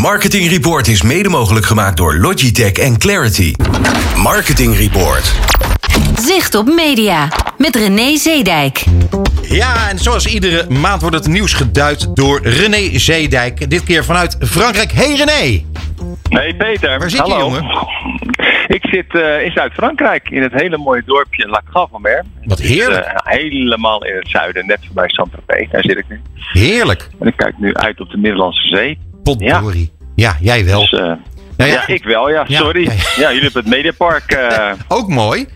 Marketing Report is mede mogelijk gemaakt door Logitech en Clarity. Marketing Report. Zicht op media met René Zeedijk. Ja, en zoals iedere maand wordt het nieuws geduid door René Zeedijk. Dit keer vanuit Frankrijk. Hey René! Hey Peter. Waar zit je, jongen? Ik zit eh, in Zuid-Frankrijk, in het hele mooie dorpje La Grave-en-Mer. Wat heerlijk. Eh, helemaal in het zuiden, net voorbij Saint-Tropez. Daar zit ik nu. Heerlijk. En ik kijk nu uit op de Middellandse Zee. Potdorie. Ja, jij wel. Dus, eh, Nou ja. ja, ik wel, ja. Sorry. ja, jullie hebben het Mediapark. eh, Ook mooi.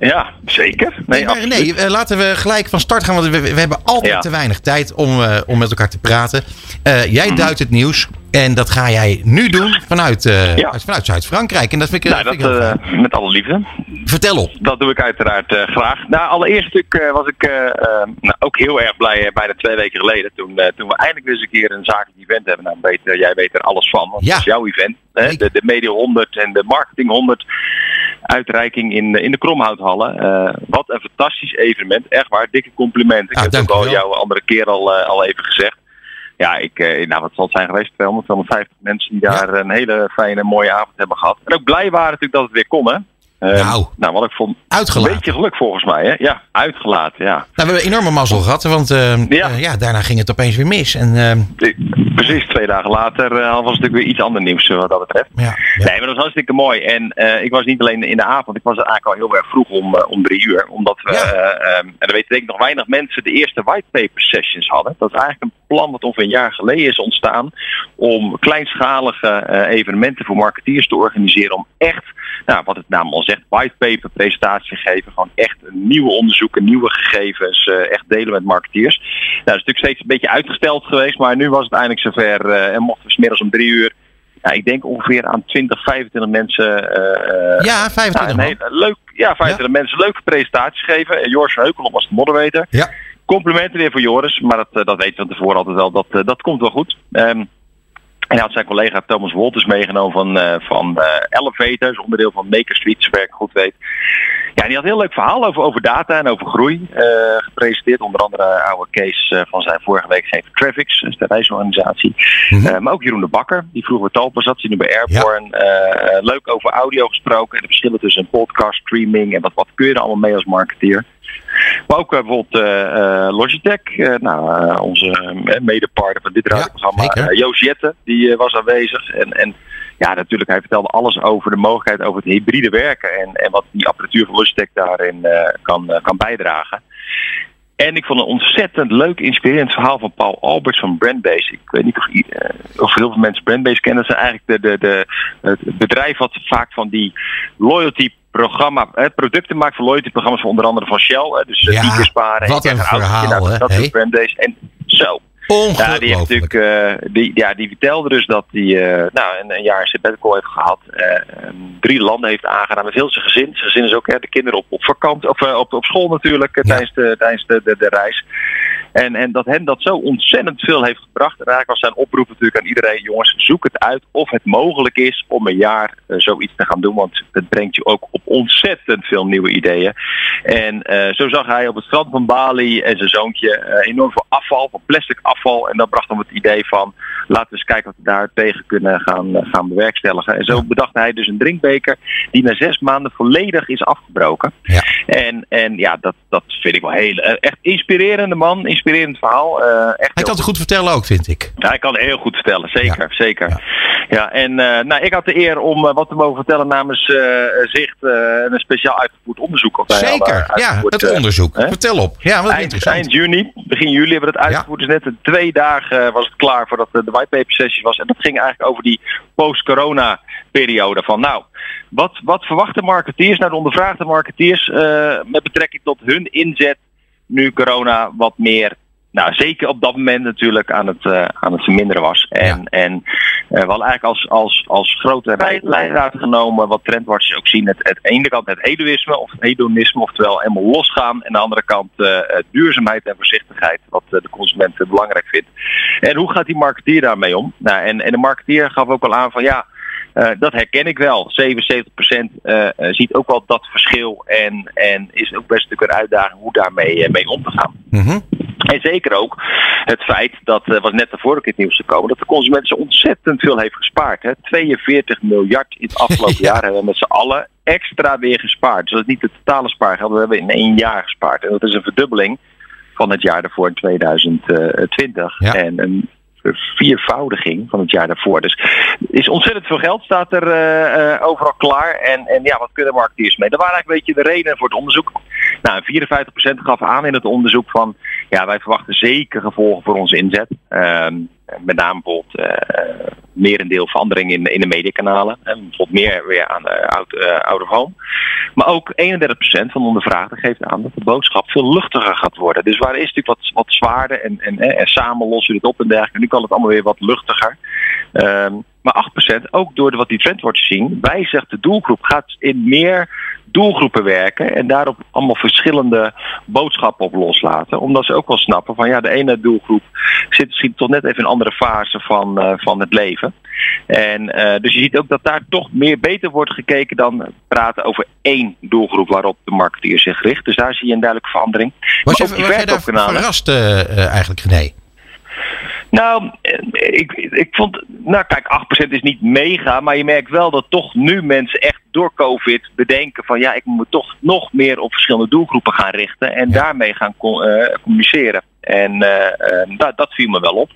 ja, zeker. Nee, Nee, eh, laten we gelijk van start gaan, want we, we hebben altijd te weinig tijd om, om met elkaar te praten. Eh, Mhm. jij duidt het nieuws en dat ga jij nu doen vanuit, eh, Ja. vanuit Zuid-Frankrijk. En dat vind ik, Nou, vind ik dat, eh, met alle liefde. Vertel op. Dat doe ik uiteraard eh, graag. Nou, allereerst natuurlijk eh, was ik eh, eh, nou, ook heel erg blij eh, bijna twee weken geleden. Toen, eh, toen we eindelijk eens een keer een zakelijk event hebben. Nou, eh, jij weet er alles van, want Ja. het is jouw event. Hè? De, de Media 100 en de Marketing 100 uitreiking in, de- in de Kromhouthallen. Eh, wat een fantastisch evenement. Echt waar, dikke complimenten. Ik Ah, heb het ook al u wel. jou een andere keer al, eh, al even gezegd. Ja, ik, eh, nou, wat zal het zijn geweest? 200, 250 mensen die daar een hele fijne, mooie avond hebben gehad. En ook blij waren natuurlijk dat het weer kon, hè? Eh, Nou. nou, wat ik vond, een Uitgelaten. beetje geluk volgens mij, hè? Ja, uitgelaten, ja. Nou, we hebben enorme mazzel gehad, want eh, Ja. eh, ja, daarna ging het opeens weer mis. En, eh, De- Precies, twee dagen later eh, was het natuurlijk weer iets ander nieuws eh, wat dat betreft. ja, ja. Nee, maar dat was hartstikke mooi. En eh, ik was niet alleen in de avond, ik was eigenlijk al heel erg vroeg om, om drie uur. Omdat we, Ja. eh, ehm, en dat weten denk ik nog weinig mensen, de eerste whitepaper sessions hadden. Dat is eigenlijk een plan wat ongeveer een jaar geleden is ontstaan. Om kleinschalige evenementen voor marketeers te organiseren. Om echt, nou, wat het naam al zegt, whitepaper presentatie geven. Gewoon echt nieuwe onderzoeken, nieuwe gegevens, echt delen met marketeers. Nou, dat is natuurlijk steeds een beetje uitgesteld geweest. Maar nu was het eindelijk zover eh, en mochten we 's middags om drie uur ja, ik denk ongeveer aan 20, 25 mensen. eh, eh, ja 25 nou, hele leuk, ja, 25 mensen leuke presentaties geven. En Joris van Heukelom was de moderator. Ja. Complimenten weer voor Joris, maar dat, dat weten we van tevoren altijd wel. Dat, dat komt wel goed. Ehm, en hij had zijn collega Thomas Wolters meegenomen van, eh van eh, Elevator, onderdeel van Maker Street, zover ik goed weet. Ja, en die had een heel leuk verhaal over, over data en over groei eh, gepresenteerd. Onder andere oude case van zijn vorige week gegeven Traffics, dus de reisorganisatie. Mhm. Maar ook Jeroen de Bakker, die vroeger bij Talpa zat, die nu bij Airborne. Leuk over audio gesproken en de verschillen tussen podcast, streaming en wat, wat kun je er allemaal mee als marketeer. Maar ook eh, bijvoorbeeld eh, eh, Logitech, nou, onze medepartner van dit Ja, radioprogramma, eh, Joost Jette, die was aanwezig. En, en ja, natuurlijk, hij vertelde alles over de mogelijkheid over het hybride werken en, en wat die apparatuur van Logitech daarin kan, kan bijdragen. En ik vond een ontzettend leuk, inspirerend verhaal van Paul Alberts van Brandbase. Ik weet niet of, of heel veel mensen Brandbase kennen. Dat is eigenlijk de, de, de, het bedrijf wat vaak van die loyalty programma, eh, producten maakt voor loyalty programma's van onder andere van Shell. hè. dus Ja, ja, sparen. wat en een verhaal, nou, hè? Dat is Brandbase. En zo. Ongelooflijk. Ja, die, heeft natuurlijk, eh, die, ja, die vertelde dus dat hij eh, nou, een, een jaar sabbatical heeft gehad. eh, eh, drie landen heeft aangedaan met heel zijn gezin. Zijn gezin is ook hè, de kinderen op, op vakantie, of eh, op, op school natuurlijk eh, Ja. tijdens, de, tijdens de, de, de reis. En, en dat hem dat zo ontzettend veel heeft gebracht. En eigenlijk was zijn oproep natuurlijk aan iedereen: jongens, zoek het uit of het mogelijk is om een jaar eh, zoiets te gaan doen. Want het brengt je ook op ontzettend veel nieuwe ideeën. En zo zag hij op het strand van Bali en zijn zoontje enorm veel afval, van plastic afval. En dat bracht hem het idee van: laten we eens kijken wat we daar tegen kunnen gaan, gaan bewerkstelligen. En zo bedacht hij dus een die na zes maanden volledig is afgebroken. Ja. En, en ja, dat, dat vind ik wel heel eh, echt inspirerende man, inspirerend verhaal. eh, echt Hij kan het goed vertellen ook, vind ik. ja, hij kan het heel goed vertellen, zeker. Ja. zeker. Ja. En eh, nou, ik had de eer om eh, wat te mogen vertellen namens eh, Zicht een speciaal uitgevoerd onderzoek. hadden Zeker. Ja, het onderzoek. hè? Vertel op. Ja, wat Eind, interessant. eind juni, begin juli hebben we het uitgevoerd. Dus net twee dagen was het klaar voordat de, whitepaper sessie was. En dat ging eigenlijk over die post-corona periode. Van nou, wat, wat verwachten marketeers, nou de ondervraagde marketeers, met betrekking tot hun inzet nu corona wat meer nou, zeker op dat moment natuurlijk aan het, eh, aan het verminderen was. En, Ja. en eh, we hadden eigenlijk als, als, als grote rij- leidraad genomen, wat trendwatchers ook zien, het, het ene kant het hedonisme, of het hedonisme, oftewel helemaal losgaan. En aan de andere kant eh, duurzaamheid en voorzichtigheid, wat de consument belangrijk vindt. En hoe gaat die marketeer daarmee om? Nou, en, en de marketeer gaf ook al aan van ja, eh, dat herken ik wel. 77% eh, eh, ziet ook wel dat verschil en, en is ook best natuurlijk een uitdaging hoe daarmee mee om te gaan. Mhm. En zeker ook het feit dat, uh, was net ervoor ook in het nieuws gekomen, dat de consument zo ontzettend veel heeft gespaard. Hè. 42 miljard in het afgelopen ja. jaar hebben we met z'n allen extra weer gespaard. Dus dat is niet het totale spaargeld, dat hebben we in één jaar gespaard. En dat is een verdubbeling van het jaar daarvoor in 2020. Ja. En een viervoudiging van het jaar daarvoor. Dus is ontzettend veel geld, staat er uh, uh, overal klaar. En, en ja, wat kunnen marketeers mee? Dat waren eigenlijk een beetje de redenen voor het onderzoek. Nou, 54% gaf aan in het onderzoek van, ja, wij verwachten zeker gevolgen voor onze inzet. Uh, met name bijvoorbeeld uh, merendeel verandering in, in de mediakanalen. En bijvoorbeeld meer weer aan de out, out of home. Maar ook 31% van de ondervraagden geeft aan dat de boodschap veel luchtiger gaat worden. Dus waar is natuurlijk wat, wat zwaarder en, en, en, samen lossen we dit op en dergelijke. Nu kan het allemaal weer wat luchtiger. Um, maar 8% ook door de, wat die trendwatchers zien, wijzigt de doelgroep. Gaat in meer doelgroepen werken en daarop allemaal verschillende boodschappen op loslaten. Omdat ze ook wel snappen van ja, de ene doelgroep zit misschien toch net even in een andere fase van, uh, van het leven. En uh, dus je ziet ook dat daar toch meer beter wordt gekeken dan praten over één doelgroep waarop de marketeer zich richt. Dus daar zie je een duidelijke verandering. Was je, was je daar verrast uh, eigenlijk, René? Nou, ik, ik vond, nou kijk, 8% is niet mega, maar je merkt wel dat toch nu mensen echt door COVID bedenken van ja, ik moet toch nog meer op verschillende doelgroepen gaan richten en ja. daarmee gaan uh, communiceren. En uh, uh, dat, dat viel me wel op.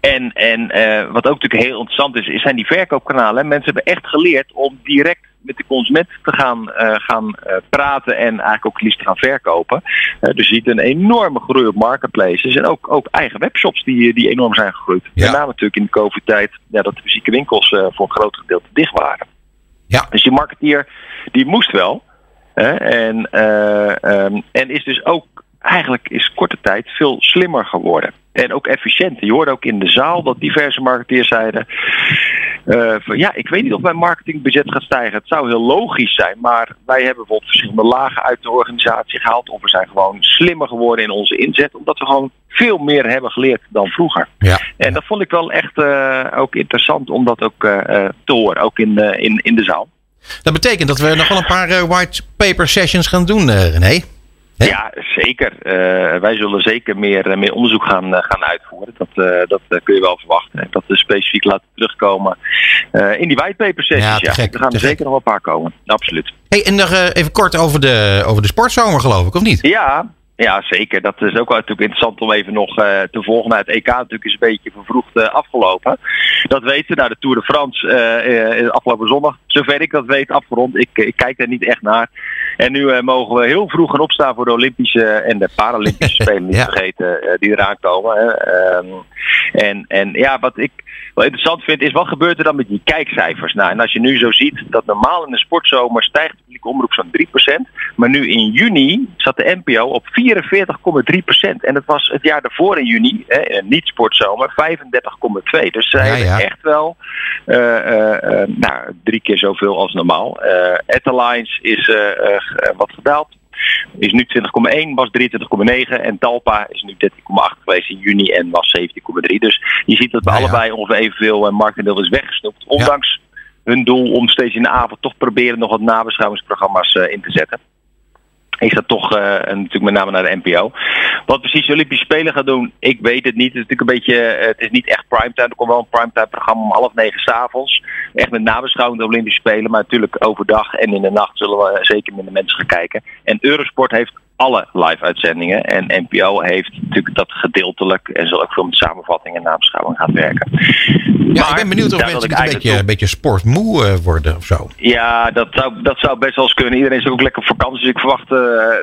En, en wat ook natuurlijk heel interessant is, zijn die verkoopkanalen. Mensen hebben echt geleerd om direct met de consument te gaan, uh, gaan uh, praten en eigenlijk ook liefst te gaan verkopen. Uh, dus je ziet een enorme groei op marketplaces en ook, ook eigen webshops die, die enorm zijn gegroeid. Ja. Met name natuurlijk in de COVID-tijd ja, dat de fysieke winkels voor een groot gedeelte dicht waren. Ja. Dus die marketeer die moest wel. en, um, en is dus ook eigenlijk is korte tijd veel slimmer geworden. En ook efficiënter. Je hoorde ook in de zaal dat diverse marketeers zeiden. Uh, van, ja, ik weet niet of mijn marketingbudget gaat stijgen. Het zou heel logisch zijn, maar wij hebben bijvoorbeeld verschillende lagen uit de organisatie gehaald. Of we zijn gewoon slimmer geworden in onze inzet, omdat we gewoon veel meer hebben geleerd dan vroeger. Ja. En dat vond ik wel echt uh, ook interessant om dat ook uh, te horen, ook in, in, in de zaal. Dat betekent dat we nog wel een paar white paper sessions gaan doen, René. He? Ja, zeker. Uh, wij zullen zeker meer, meer onderzoek gaan, uh, gaan uitvoeren. Dat, uh, dat kun je wel verwachten. Dat we specifiek laten terugkomen in die whitepaper sessies. Ja, ja. er gaan er zeker nog wel een paar komen. Absoluut. Hey, en nog even kort over de, over de sportzomer geloof ik, of niet? Ja, ja, zeker. Dat is ook wel natuurlijk interessant om even nog uh, te volgen. Nou, het EK natuurlijk is een beetje vervroegd uh, afgelopen. Dat weten we. Nou, de Tour de France uh, afgelopen zondag, zover ik dat weet, afgerond. Ik, ik kijk er niet echt naar. En nu mogen we heel vroeg gaan opstaan voor de Olympische en de Paralympische Spelen, niet ja. vergeten, die eraan komen. Um, en, en ja, wat ik wel interessant vind, is wat gebeurt er dan met die kijkcijfers? Nou, en als je nu zo ziet dat normaal in de sportzomer stijgt de publieke omroep zo'n 3%, maar nu in juni zat de NPO op 44,3%. En dat was het jaar daarvoor in juni, hè, in een niet-sportzomer, 35,2%. Dus zij ja, hebben ja. echt wel uh, uh, uh, nou, drie keer zoveel als normaal. Uh, Airlines is wat gedaald. Is nu 20,1, was 23,9 en Talpa is nu 13,8 geweest in juni en was 17,3. Dus je ziet dat bij ja, allebei ongeveer evenveel marktendeel is weggesnoept. Ondanks hun doel om steeds in de avond toch proberen nog wat nabeschouwingsprogramma's in te zetten is dat toch uh, natuurlijk met name naar de NPO. Wat precies de Olympische Spelen gaat doen, ik weet het niet. Het is natuurlijk een beetje, uh, het is niet echt primetime. Er komt wel een primetime programma om half negen s'avonds. Echt met nabeschouwing de Olympische Spelen. Maar natuurlijk overdag en in de nacht zullen we zeker minder mensen gaan kijken. En Eurosport heeft alle live-uitzendingen. En NPO heeft natuurlijk dat gedeeltelijk en zal ook veel met samenvatting en nabeschouwing gaan werken. Ja, maar, ik ben benieuwd of mensen een beetje, een beetje sportmoe uh, worden of zo. Ja, dat zou, dat zou best wel eens kunnen. Iedereen is ook lekker op vakantie. Dus ik verwacht uh,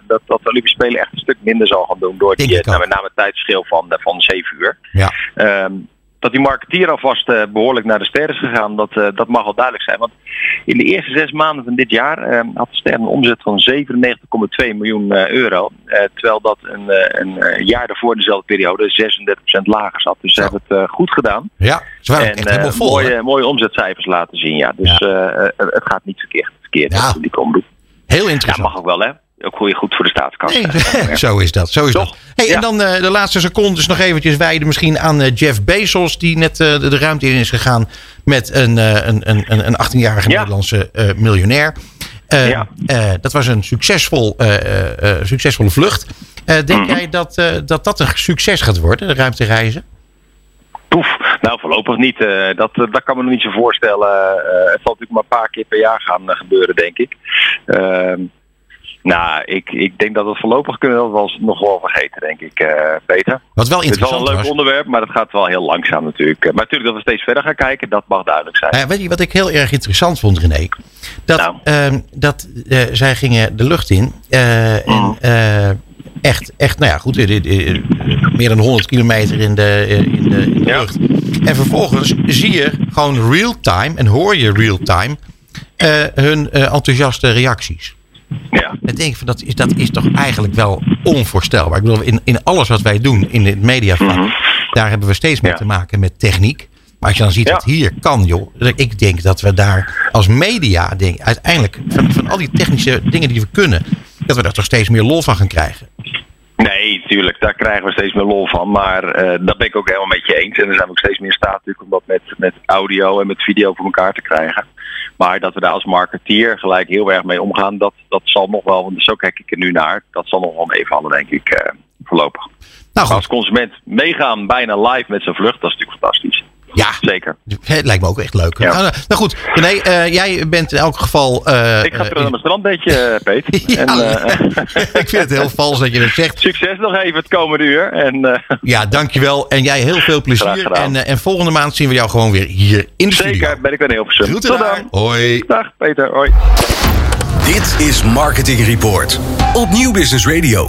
dat, dat de Olympische Spelen echt een stuk minder zal gaan doen. Door die, nou, met name het tijdverschil van, van 7 uur. Ja. Um, dat die marketeer alvast uh, behoorlijk naar de ster is gegaan, dat, uh, dat mag wel duidelijk zijn. Want in de eerste zes maanden van dit jaar uh, had de ster een omzet van 97,2 miljoen euro. terwijl dat een, een jaar daarvoor, dezelfde periode, 36% lager zat. Dus ze hebben het goed gedaan. Ja, ze waren en, echt helemaal vol. Mooie, mooie omzetcijfers laten zien, ja. Dus ja. het gaat niet verkeerd, verkeerd ja. die komen Heel interessant. Ja, mag ook wel, hè ook goed, goed voor de staatskast. Nee, zo is dat. Zo is Toch? dat. Hey, ja. En dan uh, de laatste secondes nog eventjes wijden misschien aan uh, Jeff Bezos... die net uh, de, de, ruimte in is gegaan met een, een, een, een 18-jarige ja. Nederlandse miljonair. Ja. dat was een succesvol, succesvolle vlucht. denk mhm. jij dat, dat dat een succes gaat worden, de ruimtereizen? Poef, nou voorlopig niet. dat, dat kan me nog niet zo voorstellen. het zal natuurlijk maar een paar keer per jaar gaan gebeuren, denk ik. Nou, ik, ik denk dat we voorlopig kunnen dat wel, nog wel vergeten, denk ik, uh, Peter. Wat wel interessant Het is wel een leuk onderwerp, maar het gaat wel heel langzaam natuurlijk. Maar natuurlijk dat we steeds verder gaan kijken, dat mag duidelijk zijn. Uh, weet je wat ik heel erg interessant vond, René? Dat, nou. Ehm, dat uh, zij gingen de lucht in en mm. echt, echt, nou ja, goed, meer dan 100 kilometer in de, in de, in de lucht. En vervolgens zie je gewoon real-time en hoor je real-time hun enthousiaste reacties. Ja. Dan denk ik van dat is, dat is toch eigenlijk wel onvoorstelbaar. Ik bedoel, in, in alles wat wij doen in het mediavak, mm daar hebben we steeds meer te maken met techniek. Maar als je dan ziet dat hier kan, joh. Ik denk dat we daar als media, denk, uiteindelijk van, van al die technische dingen die we kunnen, dat we daar toch steeds meer lol van gaan krijgen. Nee, tuurlijk, daar krijgen we steeds meer lol van. Maar uh, dat ben ik ook helemaal met je eens. En er zijn we ook steeds meer in staat natuurlijk om dat met, met audio en met video voor elkaar te krijgen. Maar dat we daar als marketeer gelijk heel erg mee omgaan, dat, dat zal nog wel, want zo kijk ik er nu naar, dat zal nog wel meevallen, denk ik, uh, voorlopig. Nou, als consument meegaan bijna live met zijn vlucht, dat is natuurlijk fantastisch. Ja, zeker. Het lijkt me ook echt leuk. Nou, nou, nou, goed, nee, uh, jij bent in elk geval. Uh, ik ga terug naar mijn strandbeetje, Peet. ja, en, ik vind het heel vals dat je dat zegt. Succes nog even het komende uur. En, ja, dankjewel. En jij heel veel plezier. En, en volgende maand zien we jou gewoon weer hier in de zeker, studio. Zeker, ben ik weer heel veel. Tot dan. Hoi. Dag Peter, hoi. Dit is Marketing Report op Nieuw Business Radio.